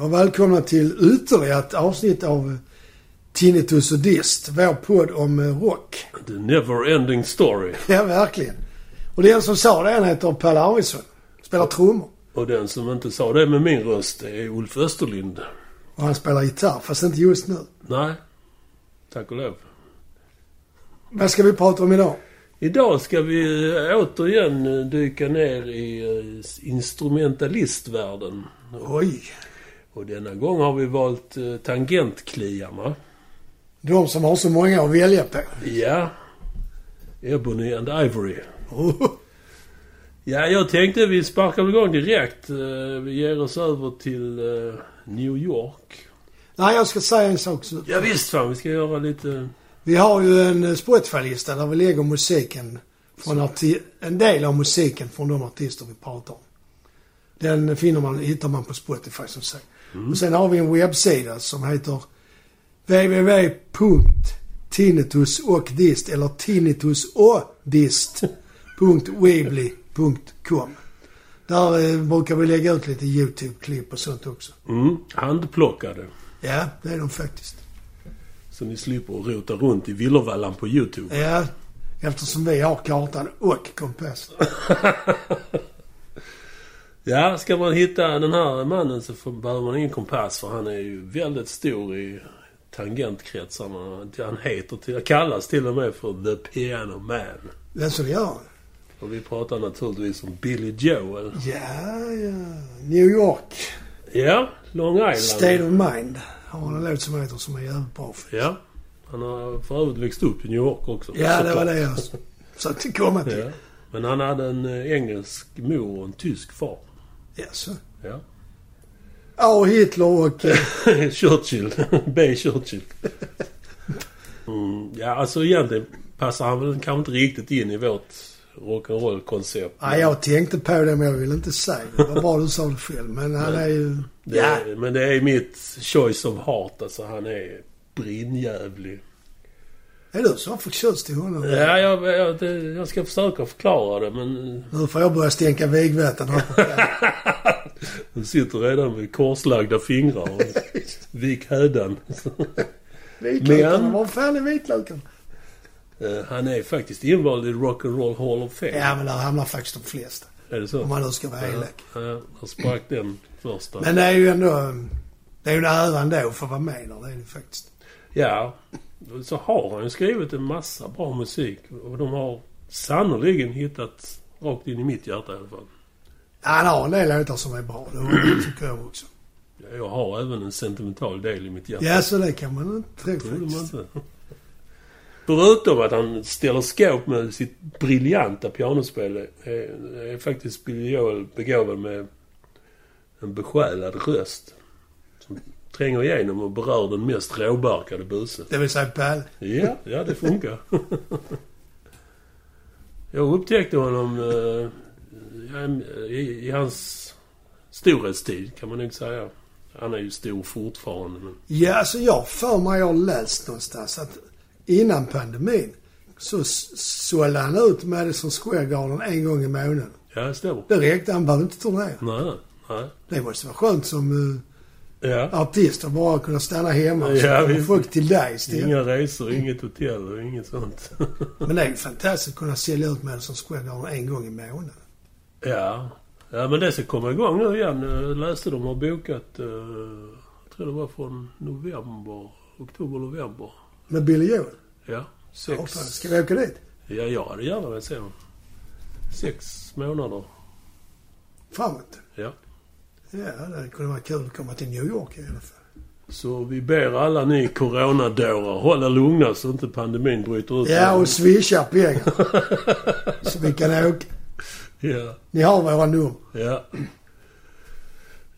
och välkomna till ytterligare ett avsnitt av Tinnitus och Dist, vår podd om eh, rock. The never ending story. Ja, verkligen. Och den som sa det han heter Pelle Arvidsson. Spelar trummor. Och den som inte sa det med min röst är Ulf Österlind. Och han spelar gitarr, fast inte just nu. Nej. Tack och lov. Vad ska vi prata om idag? Idag ska vi eh, återigen eh, dyka ner i instrumentalistvärlden. Oj. Och denna gång har vi valt eh, tangentkliarna. De som har så många att välja på. Ja. Ebony and Ivory. Ja, jag tänkte vi sparkar igång direkt. Eh, Vi ger oss över till eh, New York. Nej, jag ska säga en sak. Så. Ja, visst fan, vi ska göra lite... Vi har ju en eh, Spotify-lista där vi lägger musiken från arti- en del av musiken från de artister vi pratar om. Den finner man, hittar man på Spotify som sagt. Och sen har vi en webbsida som heter www.tinnitusochdist eller tinnitusodist.weebly.com. Där eh, brukar vi lägga ut lite YouTube-klipp och sånt också. Mm, handplockade. Ja, det är de faktiskt. Så ni slipper rota runt i villervallan på YouTube. Ja, eftersom vi har kartan och kompassen. Ja, ska man hitta den här mannen så får, behöver man ingen kompass för han är ju väldigt stor i tangentkretsarna. Han heter till, kallas till och med för The Piano Man. Så det gör. Och vi pratar naturligtvis om Billy Joel. Ja, ja. New York. Ja, Long Island. State of Mind. Har han en låt som heter som är jävligt bra. för. Ja. Han har för övrigt växt upp i New York också. Ja, det var det jag försökte komma till. Ja. Men han hade en eh, engelsk mor och en tysk far. Jaså? Ja. Ja, och Hitler och... eh, Churchill. B. Churchill. Mm, ja, alltså egentligen passar han väl kanske inte riktigt in i vårt rock'n'roll-koncept. Ja, jag tänkte på det men jag ville inte säga det. Det var bra du sa det själv. Men han är ju... Det är, Men det är mitt choice of heart. Alltså han är brinnjävlig. Är du så förtjust i honom? Ja, jag, jag, det, jag ska försöka förklara det men... Nu får jag börja stänka vigvatten här. Du sitter redan med korslagda fingrar och vik hädan. Vitlökarna, Men- var fan är vitlökarna? Eh, Han är faktiskt invald i Rock'n'Roll Hall of Fame. Ja, men där hamnar faktiskt de flesta. Är det så? Om man nu ska vara elak. Ja, ja, då sprack den första. Men det är ju ändå... Det är ju en ära ändå att få vara med där. Det är det faktiskt. Ja, så har han ju skrivit en massa bra musik. Och de har sannoliken hittat rakt in i mitt hjärta i alla fall. Ja, han har en del låtar som är bra. Det tycker jag också. Jag har även en sentimental del i mitt hjärta. Ja, så det kan man inte tro Trodde man faktiskt. inte. Förutom att han ställer skåp med sitt briljanta pianospel är, är faktiskt Billy Joel begåvad med en besjälad röst. Som tränger igenom och berör den mest råbarkade busen. Det vill säga Pelle. Ja, ja det funkar. Jag upptäckte honom eh, ja, i, i hans storhetstid kan man nog säga. Han är ju stor fortfarande men... Ja, alltså jag för mig har läst någonstans att innan pandemin så sålde han ut Madison Square Garden en gång i månaden. Ja, det stämmer. Det räckte. Han behövde inte turnera. Nej, nej. Det måste vara skönt som Ja. artist bara kunna stanna hemma och Ja, visst. folk till dig istället. Inga resor, inget hotell och inget sånt. Men det är ju fantastiskt att kunna sälja ut Madison Square Garden en gång i månaden. ja. Ja, men det ska komma igång nu igen. Jag läste de har bokat, eh, jag tror det var från november, oktober, november. Med Billy Joel. Ja, Sex. sex. Ska vi åka dit? Ja, jag hade gärna velat se dem. Sex månader. Framåt? Ja. Ja, det kunde vara kul att komma till New York i alla fall. Så vi ber alla ni coronadårar hålla lugna så inte pandemin bryter ut. Ja, och swisha pengar. så vi kan åka. ja. Ni har våra nummer. Ja.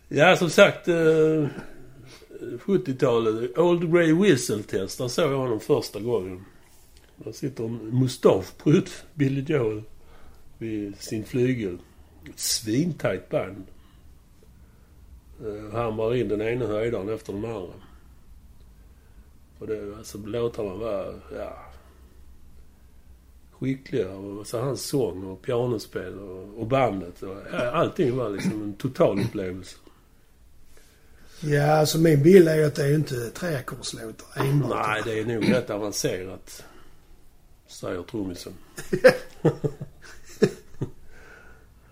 Ja, som sagt. Eh, 70-talet. Old Grey Whistle Test. Där såg jag honom första gången. Där sitter en mustaschprutt, Billy Joel, vid sin flygel. Ett svintajt band. Eh, Han var in den ena höjdaren efter den andra. Och det, alltså låtarna var, ja... Skickliga. Och så hans sång och pianospel och, och bandet. Och, ja, allting var liksom en total upplevelse. Ja, alltså min bild är ju att det är inte treackordslåtar enbart. Nej, det är nog rätt avancerat. Säger trummisen.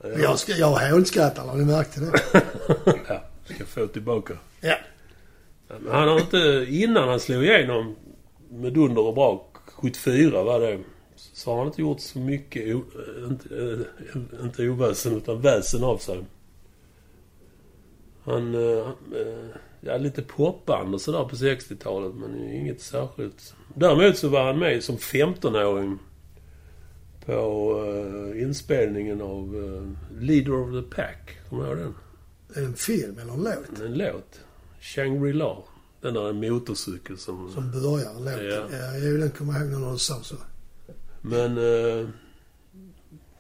Jag, jag hånskrattar, har ni märkte det? Ja, ska få tillbaka. Ja. Men han har inte, innan han slog igenom med dunder och brak, 74 var det, så har han inte gjort så mycket, o, inte, eh, inte oväsen, utan väsen av sig. Han, eh, eh, ja lite popband och sådär på 60-talet, men inget särskilt. Däremot så var han med som 15-åring på uh, inspelningen av uh, Leader of the Pack. Kommer du ihåg den? En film eller en låt? En låt. Shangri-La. Den där motorcykel som... Som börjar låten? Ja. Ja, jo, den kommer jag ihåg när du sa så. Men eh,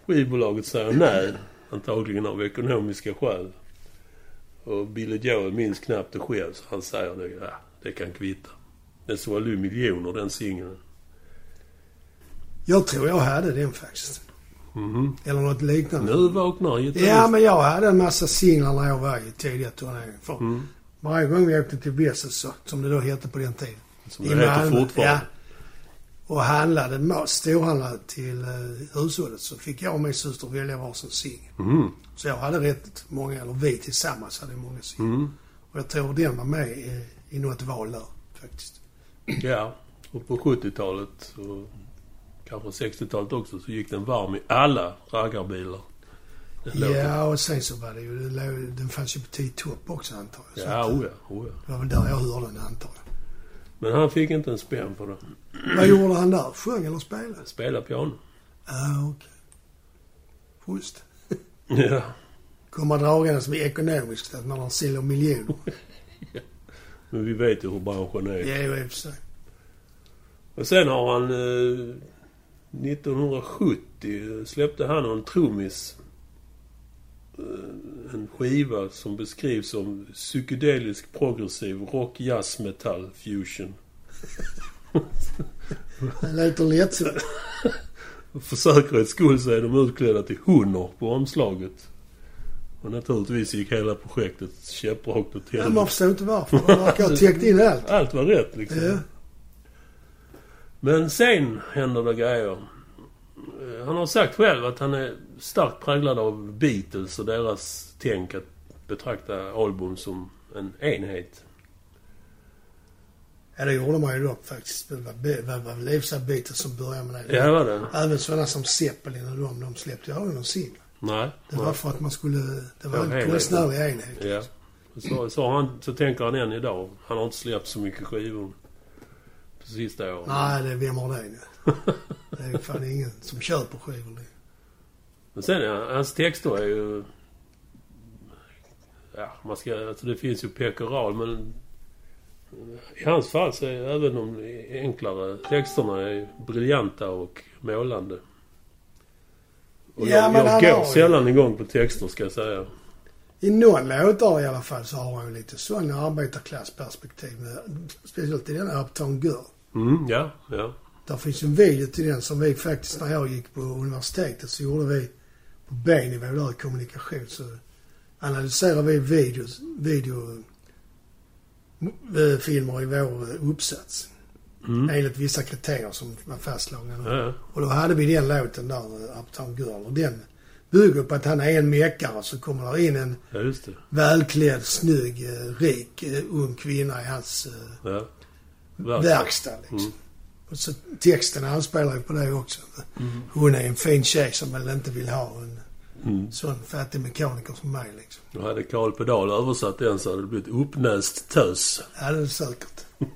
skivbolaget säger nej. Antagligen av ekonomiska skäl. Och Billy Joel minns knappt det själv så han säger det. Ja, det kan kvitta. Den sålde ju miljoner den singeln. Jag tror jag hade den faktiskt. Mhm. Eller något liknande. Nu vaknar gitarristen. Ja, men jag hade en massa singlar när jag var i tidiga turneringar. För Mm. Varje gång vi åkte till Wessels, som det då hette på den tiden. Som det heter fortfarande. Ja. Och handlade, mat, storhandlade till uh, hushållet så fick jag och min syster välja varsin singel. Mm. Så jag hade rätt många, eller vi tillsammans hade många singlar. Mm. Och jag tror den var med i, i något val där faktiskt. Ja. Och på 70-talet och kanske 60-talet också så gick den varm i alla raggarbilar. Ja, och sen så var det ju, den låg- den fanns ju på T-top också antar jag. Ja, att, oh ja, oh ja. Det var väl där jag hörde den antar jag. Men han fick inte en spänn för det. Vad gjorde han där? Sjöng eller spelade? Spela piano. Ja, okej. Schysst. Ja. Komma dragandes med ekonomiskt att man har säljer miljoner. Men vi vet ju hur branschen är. Ja, i och för sig. Och sen har han... Eh, 1970 släppte han och en trummis eh, en skiva som beskrivs som psykedelisk progressiv rock, jazz, metall, fusion. Det låter lättsålt. För säkerhets skull så är de utklädda till honor på omslaget. Och naturligtvis gick hela projektet käpprakt åt Ja, man helvete. förstår inte varför. De verkar ha täckt in allt. Allt var rätt liksom. Ja. Men sen händer det grejer. Eh, Han har sagt själv att han är starkt präglad av Beatles och deras tänk att betrakta album som en enhet. ja, det gjorde man ju då faktiskt. Det var, väl i och för sig Beatles som började med det. Ja, det var det. Även sådana som Zeppelin och de, de släppte ju aldrig någon singel. Nej. Det var nej. för att man skulle... Det var Ja, en konstnärlig enhet. Ja. Så, så, han, så tänker han än idag. Han har inte släppt så mycket skivor på sista åren. Nej, det, vem har det nu? Det är fan ingen som köper skivor nu. Men sen, ja, hans texter är ju... Ja, man ska... Alltså det finns ju pekoral, men... I hans fall så är även de enklare texterna är briljanta och målande. Och Ja, jag, men jag går har ju- sällan igång på texter, ska jag säga. I någon låtar i alla fall så har han ju lite sån arbetarklassperspektiv. Speciellt i den här Uptown Girl. Mm, ja, ja. Där finns en video till den som vi faktiskt, när jag gick på universitetet så gjorde vi på B-nivå där i kommunikation så analyserade vi videos, video eh, filmer i vår eh, uppsats. Mm. Enligt vissa kriterier som var fastslagna. ja. Och då hade vi den låten där, eh, Uptown Girl. Och den bygger på att han är en meckare så kommer där in en ja, välklädd, snygg, rik, ung kvinna i hans Ja. Verkstad. Liksom. Mm. Och så texten anspelar ju på det också. Mm. Hon är en fin tjej som väl inte vill ha en Mm. sån fattig mekaniker som mig liksom. Då hade Karl Pedal översatt den så hade det blivit uppnäst tös. Ja, det är säkert.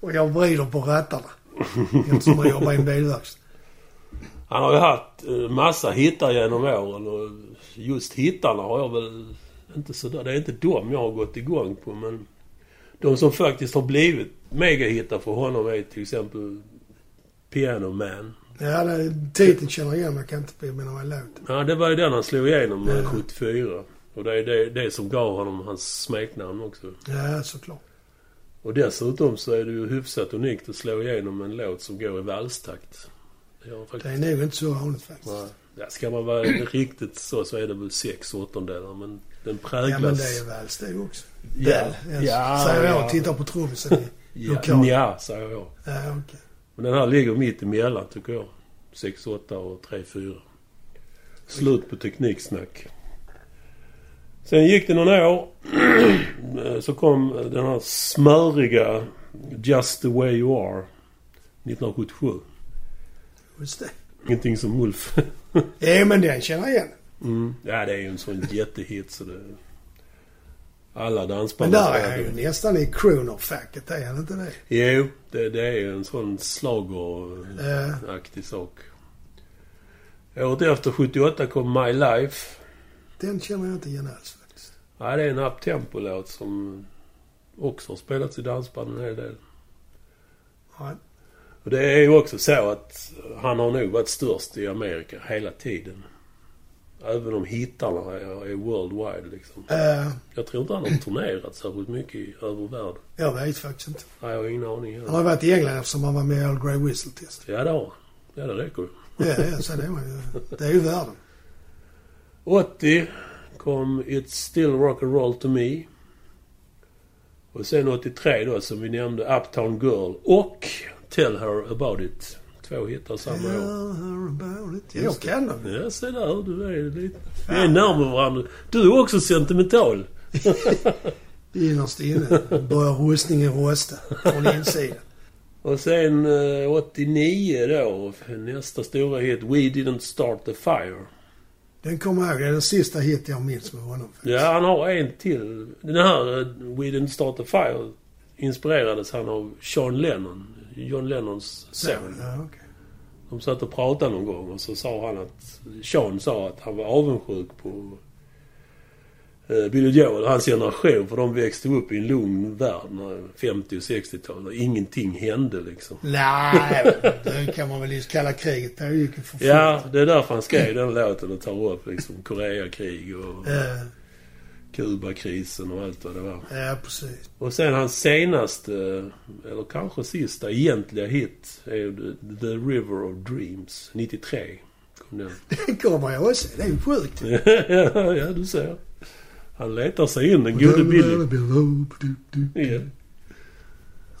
Och jag vrider på rattarna. Eftersom jag jobbar i en bilverkstad. Han har ju haft eh, massa hittar genom åren och just hittarna har jag väl inte sådär... Det är inte de jag har gått igång på men... De som faktiskt har blivit megahittar för honom är till exempel Piano Man. Ja, det, titeln känner jag igen men jag kan inte påminna mig låten. Ja, det var ju den han slog igenom Ja. 74. Och det är det, det som gav honom hans smeknamn också. Ja, såklart. Och dessutom så är det ju hyfsat unikt att slå igenom en låt som går i valstakt. Det har Det faktiskt... är nog inte så vanligt faktiskt. Nej. Ja, ska man vara riktigt så, så är det väl sex åttondelar. Men Den Ja präglas... men det är väl det också. Ja, jag ja, säger jag ja. och tittar på trummisen i Ja, lokal. ja, säger jag. Ja, okej. Men den här ligger mitt emellan tycker jag. 6, 8 och 3, 4. Slut på tekniksnack. Sen gick det några år. Så kom den här smöriga Just the way you are. 1977. Just det. Ingenting som Ulf. Ja men den känner jag igen. Mm. Ja, det är ju en sån jättehit så det... Alla Men dansband där spelar är han ju nästan i crooner-facket, är han inte det? Jo, det, det är en sån slageraktig Ja, sak. Året efter, 78, kom My Life. den känner jag inte igen alls faktiskt. Ja, det är en uptempo-låt som också har spelats i dansband en hel del. Nej. Och det är ju också så att han har nog varit störst i Amerika hela tiden. Även om hittarna är, är worldwide liksom. Eh, Jag tror inte han har turnerat särskilt mycket i, över världen. jag vet faktiskt inte. Nej, jag har ingen aning. Han heller. har varit i England eftersom han var med i All Grey Whistle Test. Ja, det har han. Ja, det räcker ju. Ja, ja, så det, var ju, det är ju världen. 80 kom It's Still Rock and Roll To Me. Och sen 83 då som vi nämnde Uptown Girl och Tell Her About It. Två hittar samma år. Jag kan dem. Ja, se där. Du är lite... Vi är närmare varandra. Du är också sentimental. Innerst inne börjar rustningen rosta från insidan. Och sen eh, 89 då, nästa stora hit We Didn't Start The Fire. Den kommer jag ihåg. Det är den sista hit jag minns med honom. faktiskt. Ja, han har en till. Den här eh, We Didn't Start The Fire inspirerades han av Sean Lennon, John Lennons son. Ja, okej. De satt och pratade någon gång och så sa han att... Sean sa att han var avundsjuk på eh, Billy Joel och hans generation för de växte upp i en lugn värld när 50 och 60-tal och ingenting hände liksom. Nej, det kan man väl just kalla kriget. Det gick för fort. Ja, det är därför han skrev den låten och tar upp liksom Koreakrig och Eh, Kubakrisen och allt vad det var. ja, precis. Och sen hans senaste, eller kanske sista egentliga hit är The, River of Dreams. 93 kom den. Den kommer jag också. Det är ju sjukt. ja, ja, du ser. Han letar sig in, den gode Billy. Ja.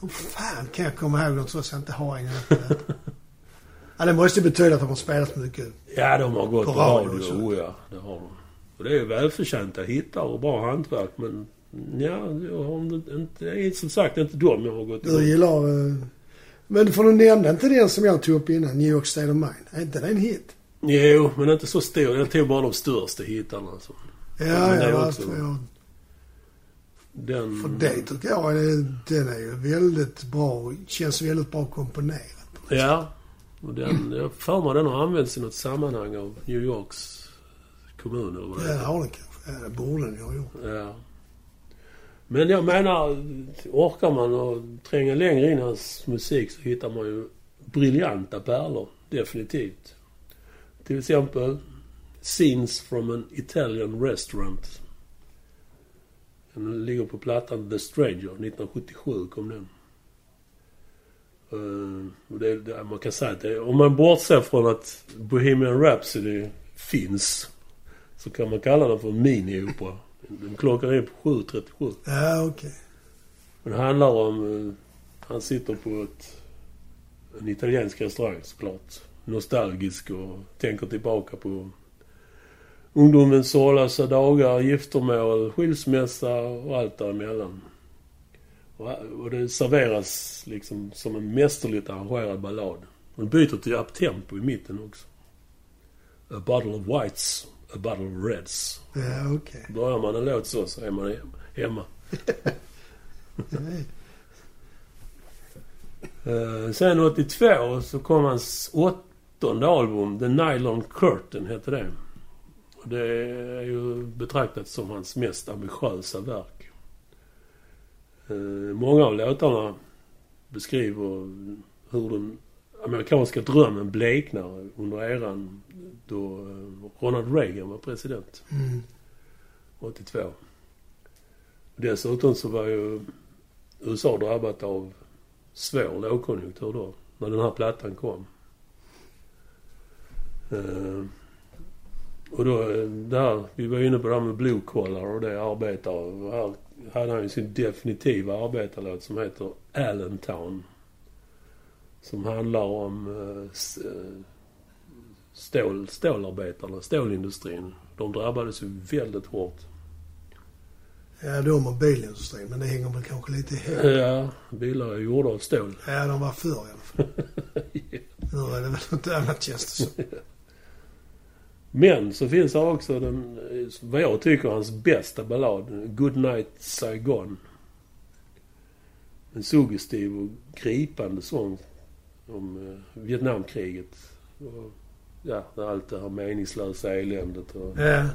Hur fan kan jag komma ihåg något så jag inte har en? Ja, det måste betyda att de har spelat mycket. ja, de har gått på, radio och radio. Oh, ja, det har de. Och det är ju välförtjänta hittar och bra hantverk, men ja, jag har inte, det är som sagt inte de jag har gått Du emot. gillar... eh, Men för du nämnde inte den som jag tog upp innan, New York State of Mind. Är inte det en hit? Jo, men inte så stor. Jag tog bara de största hittarna. Alltså. Ja, är ja, också- jag, Den... för det tycker jag är- den är ju väldigt bra. Känns väldigt bra komponerad. Ja. Och den, jag har för mig den har använts i något sammanhang av New Yorks kommun eller vad Ja, det det är. har den kanske. Ja, det borde den ju ha gjort. Ja. Men jag menar, orkar man att tränga längre in i hans musik så hittar man ju briljanta pärlor. Definitivt. Till exempel Scenes from an Italian Restaurant. Den ligger på plattan The Stranger. 1977 kom den. Och det, det, man kan säga att det, om man bortser från att Bohemian Rhapsody finns så kan man kalla den för en mini-opera. Den klockar in på 7.37. Ja, okej. Men det handlar om... eh, Han sitter på ett, en italiensk restaurang såklart. Nostalgisk och tänker tillbaka på ungdomens sorglösa dagar, giftermål, skilsmässa och allt däremellan. Och, och det serveras liksom som en mästerligt arrangerad ballad. Och den byter till uptempo i mitten också. A bottle of whites, a bottle of reds. Ja, okej. Börjar man en låt så, så är man hem- hemma. Eh, sen 82 så kom hans åttonde album, The Nylon Curtain hette det. Och det är ju betraktat som hans mest ambitiösa verk. Eh, många av låtarna beskriver hur den amerikanska drömmen bleknar under eran då eh, Ronald Reagan var president. Mm. 82. Dessutom så var ju USA drabbat av svår lågkonjunktur då, när den här plattan kom. Eh, Och då, eh, där, vi var inne på det här med blue collar och det arbetare. Och här hade han ju sin definitiva arbetarlåt som heter Allentown. Som handlar om eh, eh, stål, stålarbetarna, stålindustrin. De drabbades ju väldigt hårt. Ja, de och bilindustrin. Men det hänger väl kanske lite ihop. Ja, bilar är gjorda av stål. Ja, de var förr i alla fall. Nu är det väl något annat känns det som. Men så finns det också den, eh, vad jag tycker, hans bästa ballad. Good Night Saigon. En suggestiv och gripande sång om eh, Vietnamkriget. Och, ja, allt det här meningslösa eländet och, Ja.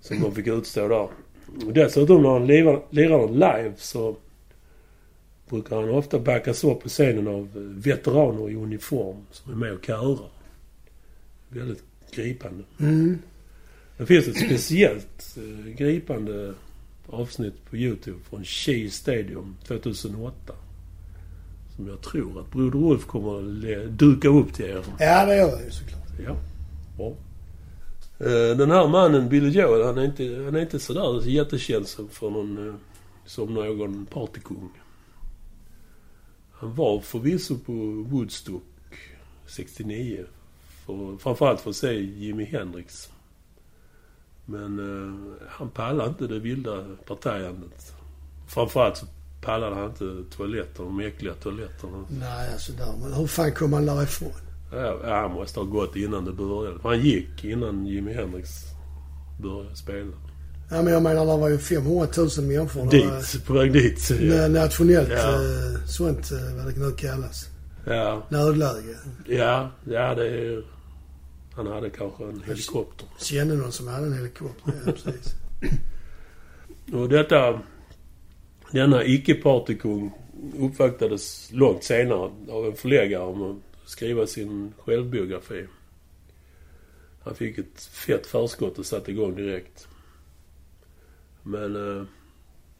som de fick utstå där. Och dessutom när han lirar, lirar live så brukar han ofta backas upp på scenen av eh, veteraner i uniform som är med och körar. Väldigt gripande. Mm. Det finns ett speciellt eh, gripande avsnitt på YouTube från Shea Stadium 2008. Som jag tror att Broder Ulf kommer att duka upp till er. Ja, det gör det ju såklart. Ja. Bra. Eh, Den här mannen, Billy Joel, han är inte, han är inte sådär jättekänd som- för någon, eh, som någon partykung. Han var förvisso på Woodstock 69. För, framförallt för att se Jimi Hendrix. Men eh, han pallade inte det vilda partajandet. Framförallt så pallade han inte toaletter, de äckliga toaletterna. Nej, alltså där. Men hur fan kom han därifrån? Ja, han måste ha gått innan det började. Han gick innan Jimi Hendrix började spela. Ja, men jag menar, det var ju 500 000 människor. Dit, på väg dit. Ja. Nationellt Ja. eh, sånt, eh, vad det nu kallas. Ja, Nödläge. ja, ja det är... Han hade kanske en helikopter. Kände någon som hade en helikopter. Ja, precis. Och detta... Denna icke-partykung uppvaktades långt senare av en förläggare om att skriva sin självbiografi. Han fick ett fett förskott och satte igång direkt. Men eh,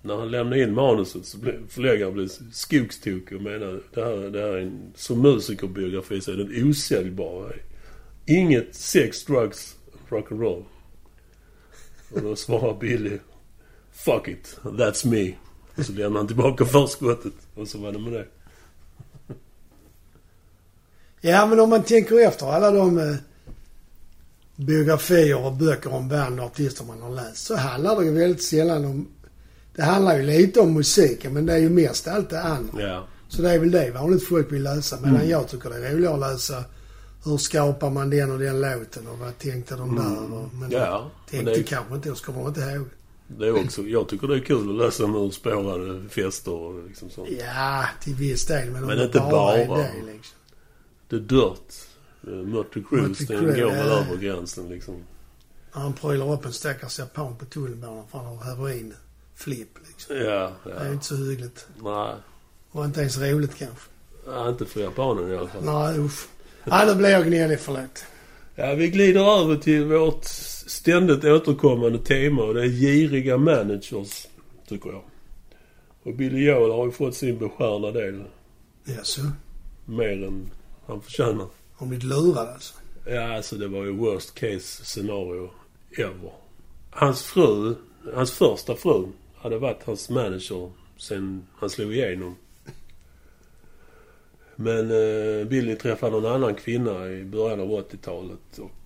när han lämnade in manuset så blev förläggaren blev skogstokig och menade det här, det här är en, som musikerbiografi så är den osäljbar. Inget sex, drugs, rock'n'roll. Och då svarade Billy Fuck it, that's me. Och så lämnade han tillbaka förskottet. Och så var det med det. Ja, men om man tänker efter alla de eh, biografier och böcker om band och artister man har läst så handlar det ju väldigt sällan om... Det handlar ju lite om musiken men det är ju mest allt det andra. Ja. Så det är väl det vanligt folk vill läsa. Medan Mm. jag tycker det är roligare att läsa hur skapar man den och den låten och vad tänkte de där och, Men Mm. Ja. Men tänkte det, är- kanske inte, jag ska bara inte ihåg. Det är också, jag tycker det är kul att läsa om urspårade fester och liksom sånt. Ja, till viss del. Men, Men det inte bara är bara. det liksom. The Dirt. eh, Mötley Crüe, den går väl ja. över gränsen liksom. Han prylar upp en stackars japan på tunnelbanan för han har heroin. Flipp liksom. Ja, Det är ja. inte så hyggligt. Nej. Och inte ens roligt kanske. Ja, inte för japanen i alla fall. Nej, usch. Nej, nu blir jag gnällig. Förlåt. Ja, vi glider över till vårt ständigt återkommande tema och det är giriga managers, tycker jag. Och Billy Joel har ju fått sin beskärda del. Jaså? Mer än han förtjänar. Har blivit lurad alltså? Ja, alltså det var ju worst case scenario ever. Hans fru, hans första fru, hade varit hans manager sen han slog igenom. Men eh, Billy träffade någon annan kvinna i början av 80-talet och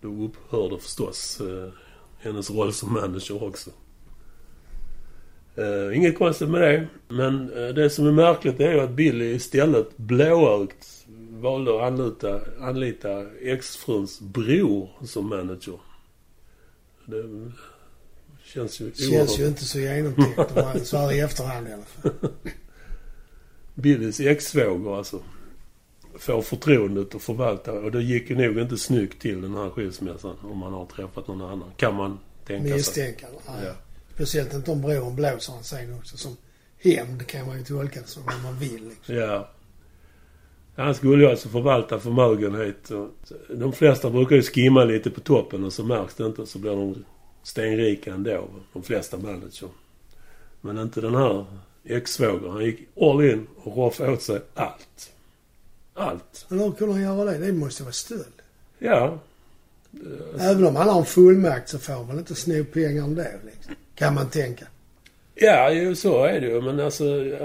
då upphörde förstås eh, hennes roll som manager också. Eh, inget konstigt med det. Men eh, det som är märkligt är ju att Billy istället blåögt valde att anlita, anlita exfruns bror som manager. Det känns ju Känns ju inte så genomtänkt så här i efterhand i alla fall. Billys exsvåger alltså får förtroendet att förvalta och det gick ju nog inte snyggt till den här skilsmässan om man har träffat någon annan. Kan man tänka sig. Misstänka. Ja. Speciellt inte om bron blåser han sen också. Som hämnd kan man ju tolka det som vad man vill. Liksom. Ja. Han skulle ju alltså förvalta förmögenhet. De flesta brukar ju skimma lite på toppen och så märks det inte så blir de stenrika ändå. De flesta managers. Men inte den här ex-svågern. Han gick all in och roffade åt sig allt. Allt. Men hur kunde han göra det? Det måste vara stöld. Ja. Även om han har en fullmakt så får han väl inte sno pengar ändå liksom. Kan man tänka. Ja, ju så är det ju. Men alltså,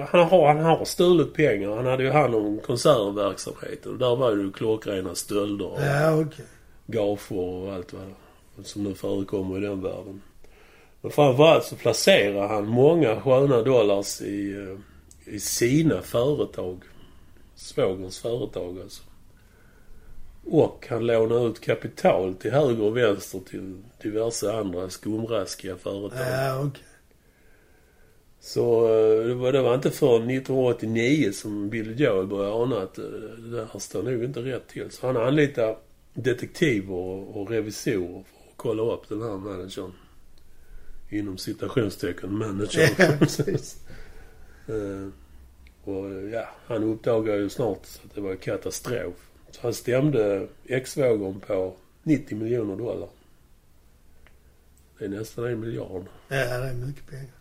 han har, han har stulit pengar. Han hade ju hand om konsertverksamheten. Där var det ju klockrena stölder och Ja, okej. gager och allt vad som nu förekommer i den världen. Men framförallt så placerar han många sköna dollars i, eh, i sina företag. Svågerns företag alltså. Och han lånar ut kapital till höger och vänster till diverse andra skumraskiga företag. Ja, okej. Så eh, det var, det var inte förrän 1989 som Billy Joel började ana att eh, det här står nog inte rätt till. Så han anlitade detektiver och, och revisorer för att kolla upp den här managern. Inom citationstecken managern. Ja, precis. Och ja, han uppdagade ju snart att det var katastrof. Så han stämde ex-svågern på 90 miljoner dollar. Det är nästan en miljard. Ja, det är mycket pengar.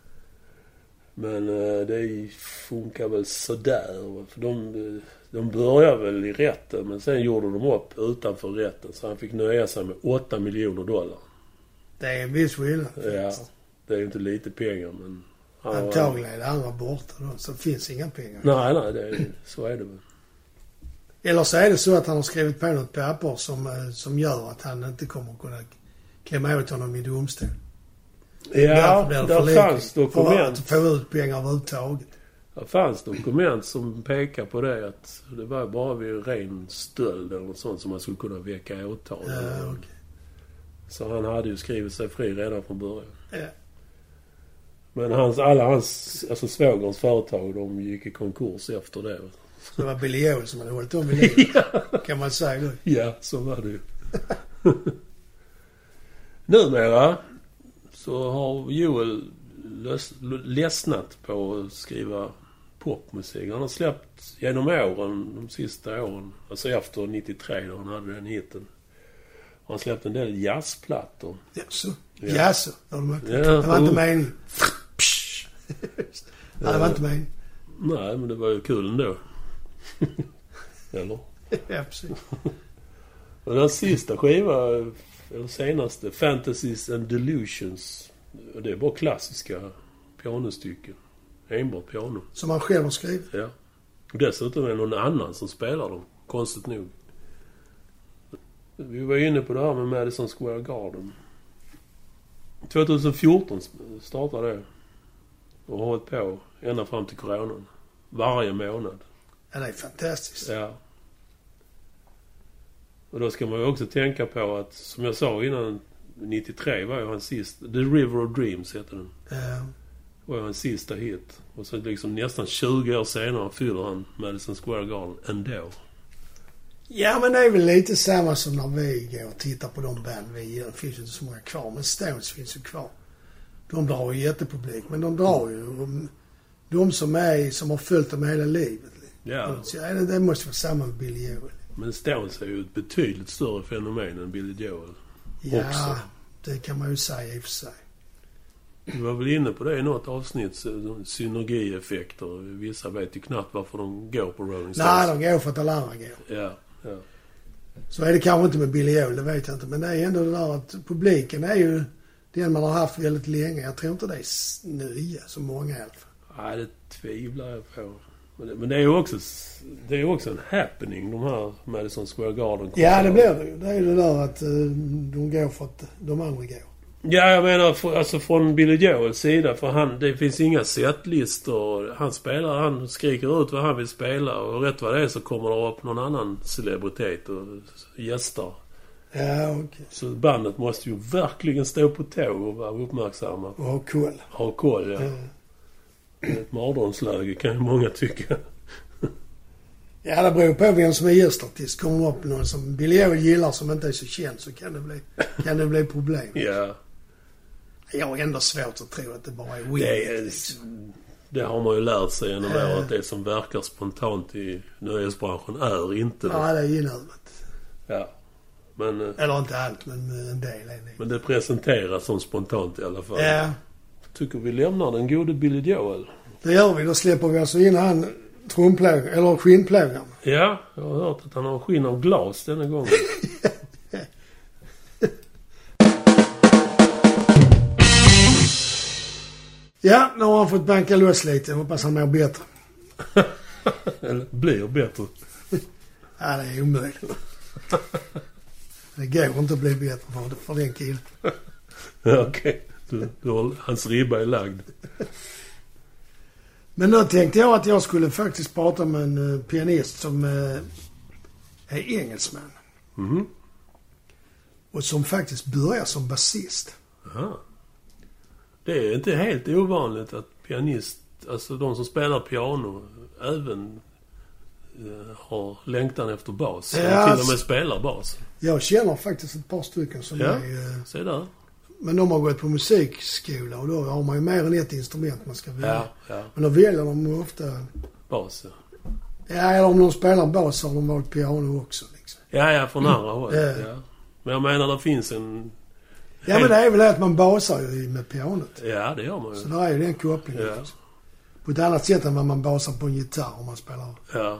Men eh, det funkar väl sådär. För de, de började väl i rätten men sen gjorde de upp utanför rätten. Så han fick nöja sig med 8 miljoner dollar. Det är en viss skillnad. Ja, det är inte lite pengar men... han var- Antagligen är det andra borta då, så det finns inga pengar. Nej, nej, det, är- så är det väl. Eller så är det så att han har skrivit på något papper som, eh, som gör att han inte kommer kunna klämma åt honom i domstol. Ja, där fanns För dokument. att få ut pengar överhuvudtaget. Det fanns dokument som pekar på det att det var bara vid ren stöld eller något sånt som man skulle kunna väcka åtal. Ja, okej. Så han hade ju skrivit sig fri redan från början. Ja. Men hans, alla hans, alltså svågerns företag, de gick i konkurs efter det. Det var Billy Joel som hade hållit dem vid liv. Kan man säga då. Ja, så var det ju. Numera så har Joel ledsnat på att skriva popmusik. Han har släppt genom åren, de sista åren, alltså efter 93 då han hade den hiten. Han släppt en del jazzplattor. Jaså? Ja. Jaså? Ja, Ja, det var inte oh. meningen. Nej, det var inte meningen. Nej, men det var ju kul ändå. Eller? Ja, precis. Och den sista skiva, eller senaste, Fantasies and Delusions. Det är bara klassiska pianostycken. Enbart piano. Som han själv har skrivit. Ja. Och dessutom är det någon annan som spelar dem, konstigt nog. Vi var inne på det här med Madison Square Garden. 2014 startade det. Och har hållit på ända fram till coronan. Varje månad. Ja, det är fantastiskt. Ja. Och då ska man ju också tänka på att, som jag sa innan, 93 var ju hans sista... The River of Dreams heter den. Ja. var ju hans sista hit. Och så liksom nästan 20 år senare fyller han Madison Square Garden ändå. Ja, men det är väl lite samma som när vi går och tittar på de band vi gillar. Det finns ju inte så många kvar, men Stones finns ju kvar. De drar ju jättepublik, men de drar ju de, de som är som har följt dem hela livet. Ja. Så, ja, det, det måste vara samma med Billy Joel. Men Stones är ju ett betydligt större fenomen än Billy Joel. Ja, Också. det kan man ju säga i och för sig. Vi var väl inne på det i något avsnitt, synergieffekter. Vissa vet ju knappt varför de går på Rolling Nej, Stones. de går för att alla andra går. Ja, ja. Så är det kanske inte med Billy Joel, det vet jag inte. Men det är ändå det där att publiken är ju den man har haft väldigt länge. Jag tror inte det är nya, så många i alla fall. Nej, det tvivlar jag på. Men det, är ju också, det är också en happening, de här Madison Square Garden Ja, det blir det ju. Det är ju det där att eh, de går för att de andra går. Ja, jag menar för, alltså från Billy Joels sida. För han, det finns inga setlistor. Han spelar, han skriker ut vad han vill spela. Och rätt vad det är så kommer det upp någon annan celebritet och gästar. Ja, okej. Så bandet måste ju verkligen stå på tå och vara uppmärksamma. Och ha koll. Ha koll, ja. Ja. Det är Ett mardrömsläge kan ju många tycka. Ja, det beror på vem som är gästartist. Kommer upp någon som Billy Joel gillar som inte är så känd så kan det bli, kan det bli problem. Ja, Jag har ändå svårt att tro att det bara är det, weird. är, liksom. det har man ju lärt sig genom Ja. året. Det som verkar spontant i nöjesbranschen är inte det. Nej, det är inövat. Ja. Men, eh, Eller inte allt, men eh, en del. är det. Men det presenteras som spontant i alla fall. Ja. tycker vi lämnar den gode Billy Joel. Det gör vi. Då släpper vi alltså in han trumplåg, eller skinnplågaren. Ja, jag har hört att han har skinn av glas denna gången. ja, nu har han fått banka loss lite. Hoppas han mår bättre. eller blir bättre. ja, det är omöjligt. Det går inte att bli bättre för, för den killen. Okej. Du, du har, hans ribba är lagd. Men då tänkte jag att jag skulle faktiskt prata med en eh, pianist som eh, är engelsman. Mhm. Och som faktiskt börjar som basist. Det är inte helt ovanligt att pianist, alltså de som spelar piano, även har längtan efter bas. Ja, Eller till och med spelar bas. Jag känner faktiskt ett par stycken som Ja. är... eh, Se där. Men de har gått på musikskola och då har man ju mer än ett instrument man ska välja. Ja, ja. Men då väljer de ofta... Bas, ja. Ja, eller om de spelar bas så har de valt piano också liksom. Ja, ja, från andra håll. Ja. Ja. Men jag menar, det finns en... Ja, men det är väl det att man basar ju med pianot. Ja, det gör man Så ju. där är ju den kopplingen. Ja. liksom. På ett annat sätt än vad man basar på en gitarr om man spelar... Ja.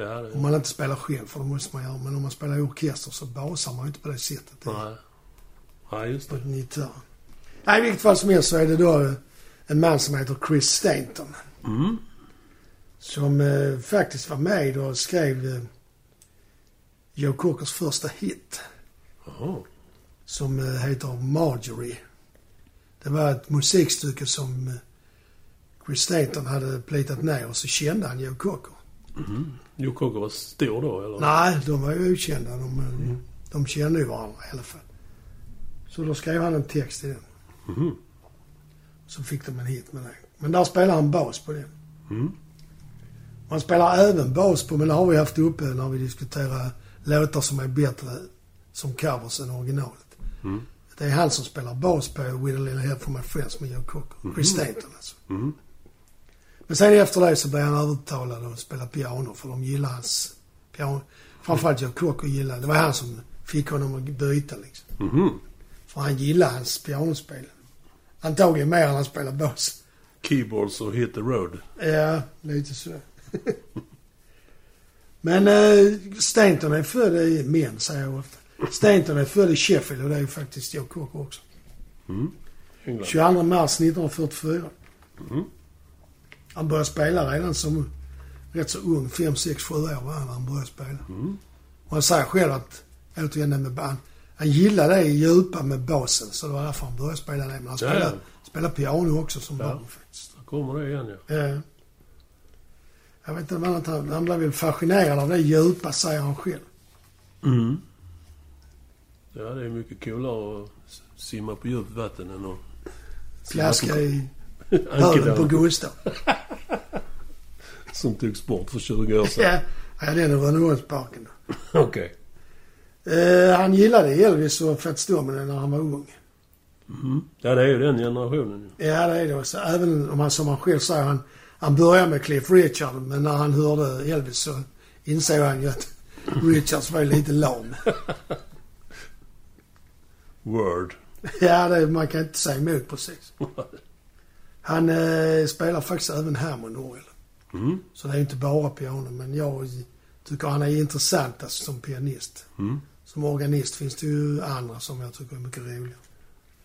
Ja, Om det... man inte spelar själv, för det måste man göra. Men om man spelar i orkester så basar man ju inte på det sättet. Nej. Ja, just På det. en gitarr. Nej, i vilket fall som helst så är det då eh, en man som heter Chris Stanton. Mm. Som eh, faktiskt var med och skrev eh, Joe Cockers första hit. Jaha. Som eh, heter Marjorie. Det var ett musikstycke som eh, Chris Stanton hade plitat ner och så kände han Joe Cocker. Mhm. Cocker var stor då, eller? Nej, de var ju okända. De, eh, de kände ju varandra i alla fall. Så då skrev han en text i den. Mhm. Så fick de en hit med det. Men där spelar han bas på den. Mm. Man spelar även bas på, men det har vi haft uppe när vi diskuterar låtar som är bättre som covers än originalet. Mm. Det är han som spelar bas på With a little help from my friends med Joe Cocker. Chris Stanton alltså. Mm. Men sen efter det så blev han övertalad att spela piano för de gillar hans piano. Framförallt Joe Cocker gillade, det var han som fick honom att byta liksom. Mhm. För han gillar hans pianospel. Antagligen mer än han spelar bas. Keyboards och Hit the Road. Ja, lite så. Men eh, Stanton är född i, men säger jag ofta. Stanton är född i Sheffield och det är ju faktiskt Joe Cocker också. Mm. England. 22 mars 1944. Mm. Han började spela redan som rätt så ung, 5, 6, 7 år var han när han började spela. Mm. Och han säger själv att, återigen det med band, han gillade det djupa med basen så det var därför han började spela det. Men han Ja, spelade, ja. spelade piano också som Ja. barn faktiskt. Där kommer det igen, ja. Eh, jag vet inte vad annat han, han blev väl fascinerad av det djupa, säger han själv. Mm. Ja, det är mycket coolare att simma på djupt vatten än att... Plaska i röven på Gustav. Som togs bort för 20 år sedan. ja, ja, den är Rönneholmsparken. Okej. Eh, han gillade Elvis och Fats Domino när han var ung. Mhm. Ja, det är ju den generationen ju. Ja, det är det. också. även om han, som han själv säger, han, han började med Cliff Richard, men när han hörde Elvis så insåg han ju att Richards var lite lam. Word. ja, det, man kan inte säga emot precis. Han eh, spelar faktiskt även Hammond-orgel. Mm. Så det är inte bara piano, men jag tycker han är intressantast som pianist. Mm. Som organist finns det ju andra som jag tycker är mycket roliga.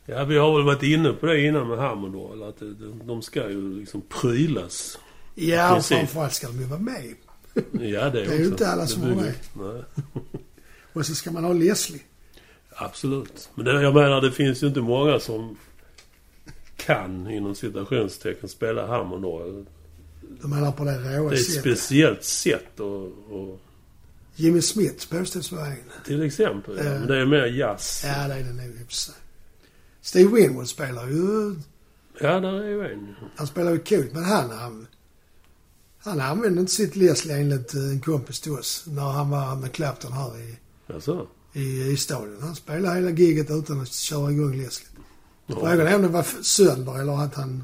Ja, vi har väl varit inne på det innan med Hammond att det- de, ska ju liksom prylas. Ja, och framförallt ska de ju vara med. Ja, det är också. ju inte alla som det. Nej, Och så ska man ha Leslie. absolut. Men det, jag menar, det finns ju inte många som kan, inom citationstecken, spela Hammond. De menar på det råa Det är ett sättet. speciellt sätt och, och Jimmy Smith påstås vara en. Till exempel. Ja. Ja. Men det är mer jazz. Ja, det är det nog i och för sig. Steve Winwood spelar ju... Ja, där är ju en. Han spelar ju coolt, men han... Han, han använde inte sitt Leslie enligt eh, en kompis till oss när han var med Clapton här i, Alltså. i, i stadion. Han spelade hela giget utan att köra igång Leslie. Ja. Frågan är om det var sönder eller att han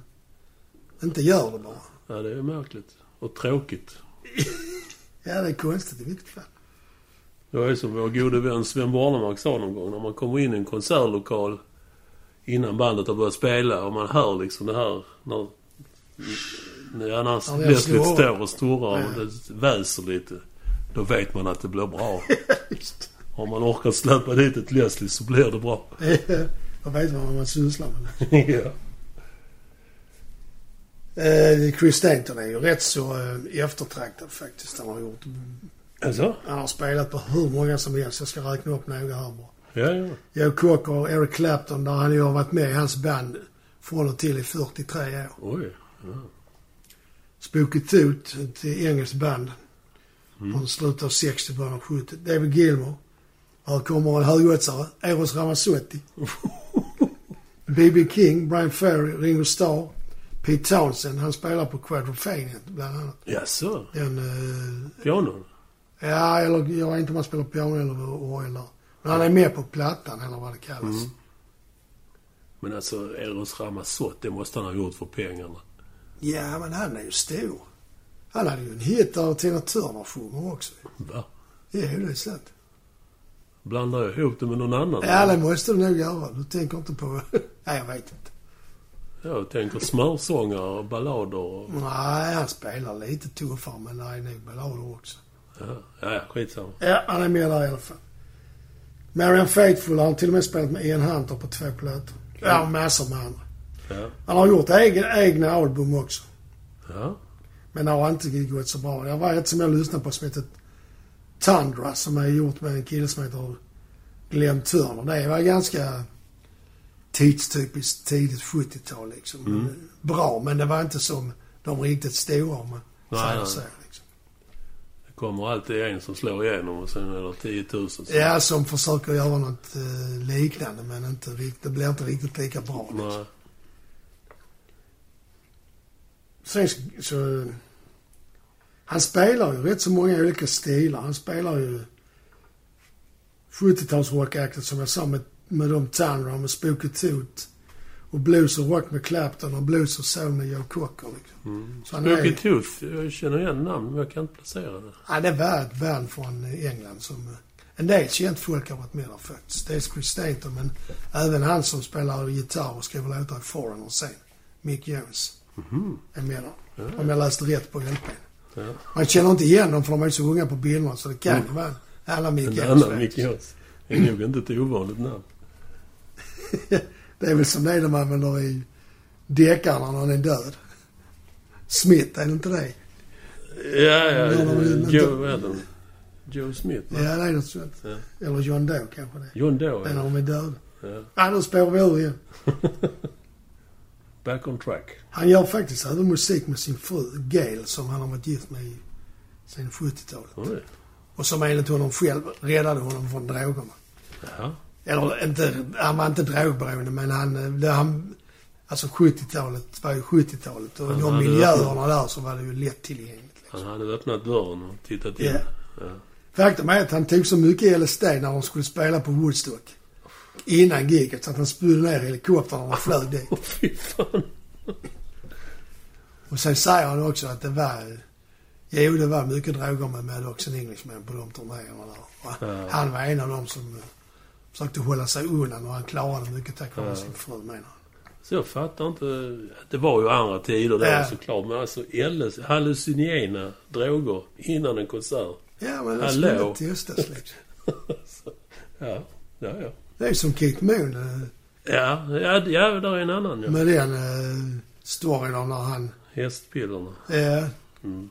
inte gör det bara. ja, det är märkligt. Och tråkigt. Ja, det är konstigt i vilket fall. Det ju som vår gode vän Sven Bornemark sa någon gång. När man kommer in i en konsertlokal innan bandet har börjat spela och man hör liksom det här när... När Ja, annars det är Leslie står och snurrar och det väser lite. Då vet man att det blir bra. Har man orkat släppa dit ett Leslie så blir det bra. Då vet man vad man sysslar med. ja. Eh, Chris Stanton är ju rätt så eh, eftertraktad faktiskt. Han har gjort... Alltså? Han har spelat på hur många som helst. Jag ska räkna upp några här bara. Ja, ja. Joe Cocker och Eric Clapton, där han ju har varit med i hans band från och till i 43 år. Oj. Spooky Tooth, ett engelskt band. Från slutet av 60 början av 70. David Gilmour. Här kommer en högoddsare. Eros Ramazzotti. B.B. King, Brian Ferry, Ringo Starr. Pete Townsend. Han spelar på Quadrophenia bland annat. Jaså? Den... Eh, Piano? ja, eller jag vet inte om han spelar piano eller orgel där. Men han är med på plattan eller vad det kallas. Mm. Men alltså, Eros Ramazzotti, det måste han ha gjort för pengarna. Ja, men han är ju stor. Han hade ju en hit där Tina Turner sjunger också. Va? Ja, det är sant. Blandar jag ihop det med någon annan? Ja, det måste du nog göra. Du tänker inte på... Nej, jag vet inte. Jag tänker smörsånger och ballader och... Nej, han spelar lite tuffare, men det är nog ballader också. Ja, ja, ja skitsamma. Ja, han är med där i alla fall. Marian Faithfull har han till och med spelat med Ian Hunter på två plattor. Ja, och massor med andra. Ja. Han har gjort egen, egna album också. Ja. Men det har inte gått så bra. Det var ett som jag lyssnade på som heter Tundra som är gjort med en kille som heter Glenn Turner. Det var ganska tidstypiskt tidigt 70-tal liksom. Mm. Bra, men det var inte som de riktigt stora om man säger så. Liksom. Det kommer alltid en som slår igenom och sen är det 10 000 som... Ja, som försöker göra något eh, liknande men inte, det blir inte riktigt lika bra. Liksom. Nej. Sen så, så... Han spelar ju rätt så många olika stilar. Han spelar ju 70-talsrockaktigt som jag sa med, med de Tundra med Spooky Tooth. Och blues och rock med Clapton och blues och soul med Joe Cocker. Liksom. Mm. Spooky är- Tooth, jag känner igen namn men jag kan inte placera det. Ja, det var ett band från England som... eh, En del känt folk har varit med där faktiskt. Dels Chris Stanton men även han som spelar gitarr och skriver låtar i Foreigner sen. Mick Jones Mhm. är med där. Om jag läste rätt på LPn. Ja. Man känner inte igen dem för de är så unga på bilderna så det kan ju vara alla Mick En Jones. Det är nog inte ett ovanligt namn. Det är väl som det de använder i deckarna när någon är död. Smith, är det inte det? Ja, ja. Ja, Joe, han? Joe Smith, va? Ja, det är något sånt. Ja. Eller John Doe kanske det är. John Doe, Det är när ja. de är döda. ja. Ja, nu spårar vi ur igen. Back on track. Han gör faktiskt även musik med sin fru Gail som han har varit gift med i, sen 70-talet. Oj. Och som enligt honom själv räddade honom från drogerna. Jaha. Eller inte, han var inte drogberoende men han, det, han alltså 70-talet var ju 70-talet och Han de miljöerna där så var det ju lättillgängligt. Liksom. Han hade öppnat dörren och tittat in. Ja. Ja. Faktum är att han tog så mycket LSD när de skulle spela på Woodstock. Innan giget så att han spydde ner helikoptern och flög dit. Åh, fy fan. Och sen säger han också att det var... Jo, det var mycket droger med Mad Oxen Englishman på de turnéerna där. Ja. Han var en av dem som eh, försökte hålla sig undan och han klarade mycket tack vare Ja. sin fru menar han. Så jag fattar inte. Det var ju andra tider då Ja. såklart. Men alltså LS, hallucinogena droger innan en konsert. Ja, men det Hallå. skulle testas liksom. Ja, ja, ja. Det är som Keith Moon eh, Ja, ja, ja där är en annan ja. med den eh, storyn när han... Hästpillerna. Eh, Mm.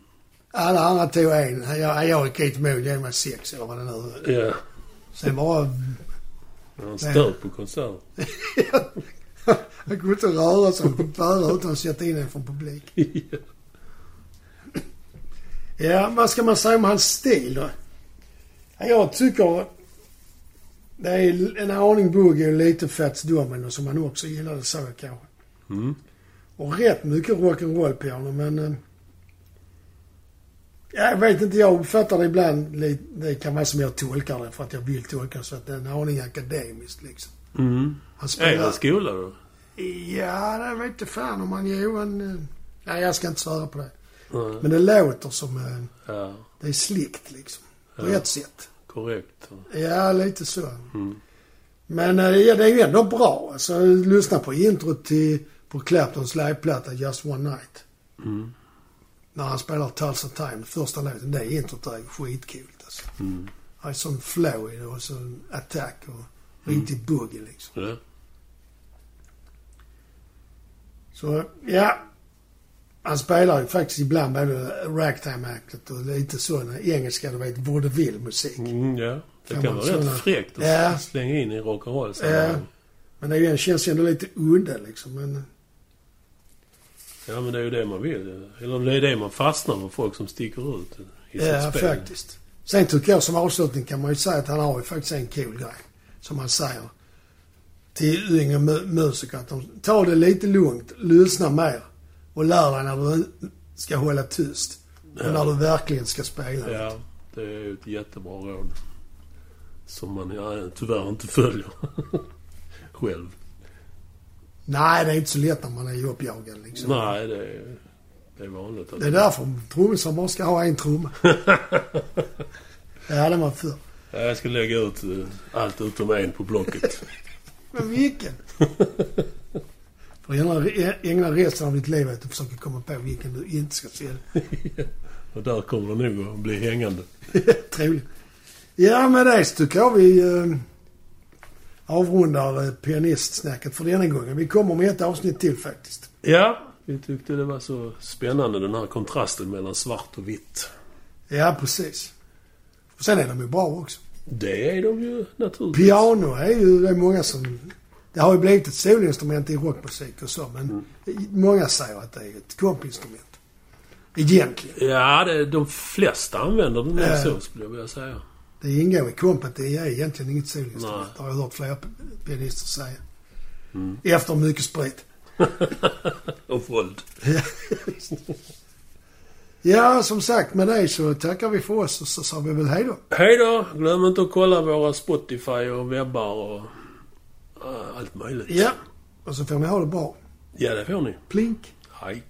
alla andra tog en. Jag, jag och Keith Moon ger mig sex eller vad det nu är. Ja. Sen bara... Han stör på konsert. Han kunde inte röra sig på bara utan att sätta in en från publik. Ja, vad ska man säga om hans stil då? Ja, Jag tycker det är en aning boogie och lite Fats Domino som man också gillade så kanske. Mm. Och rätt mycket rock'n'roll piano men... eh, Ja, jag vet inte, jag uppfattar det ibland lite, det kan vara som jag tolkar det för att jag vill tolka så att det är en aning akademiskt liksom. Mm. Han Är det skola då? Ja, det vet inte fan om han... Jo, han... eh, Nej, jag ska inte svära på det. Nej. Men det låter som... eh, Ja, Det är slickt liksom. På Ja. ett sätt. Korrekt. Ja, lite så. Mm. Men eh, ja, det är ju ändå bra. Alltså, lyssna på introt till på Claptons liveplatta Just One Night. Mm. När han spelar Tulsa Time, första låten. Det introt är skitcoolt alltså. Mm. Det är sån flow i det och så attack och riktigt boogie liksom. Ja. Så, ja. Han spelar ju faktiskt ibland både ragtime-aktet och lite sån engelska, du vet, vaudeville-musik. Mm, ja. Det Kan kan, vara rätt såna- fräckt att Ja. slänga in i rock'n'roll Ja. Men det känns ju ändå lite udda liksom. Men, Ja, men det är ju det man vill. Eller det är det man fastnar för, folk som sticker ut i sitt ja, spel. faktiskt. Sen tycker jag som avslutning kan man ju säga att han har ju faktiskt en cool grej. Som han säger till yngre mu- musiker att de tar det lite lugnt, lyssna mer och lär dig när du ska hålla tyst. Och Ja. när du verkligen ska spela. Ja, det är ett jättebra råd. Som man ja, tyvärr inte följer själv. Nej, det är inte så lätt när man är uppjagad liksom. Nej, det är, det är vanligt. Det är därför trummisar bara ska ha en trumma. det hade man förr. Ja, Jag ska lägga ut eh, allt utom en på blocket. Men vilken? För ägna, ägna resten av ditt liv åt att försöka komma på vilken du inte ska sälja. Och där kommer det nog att bli hängande. Trevligt. Ja, med det så tycker jag vi eh, avrundar eh, pianistsnacket för denna gången. Vi kommer med ett avsnitt till faktiskt. Ja, vi tyckte det var så spännande den här kontrasten mellan svart och vitt. Ja, precis. Och sen är de ju bra också. Det är de ju naturligtvis. Piano är ju, det är många som... Det har ju blivit ett solinstrument i rockmusik och så, men många säger att det är ett kompinstrument. Egentligen. Ja, det, de flesta använder det nog Ja. så skulle jag vilja säga. Det ingår i kompet. Det är egentligen inget solinstrument. Det har jag hört flera pianister säga. Mm. Efter mycket sprit. Och våld. Ja, som sagt med det så tackar vi för oss och så sa vi väl hej då. Hej då! Glöm inte att kolla våra Spotify och webbar och allt möjligt. Ja, och så får ni ha det bra. Ja, det får ni. Plink. Hej.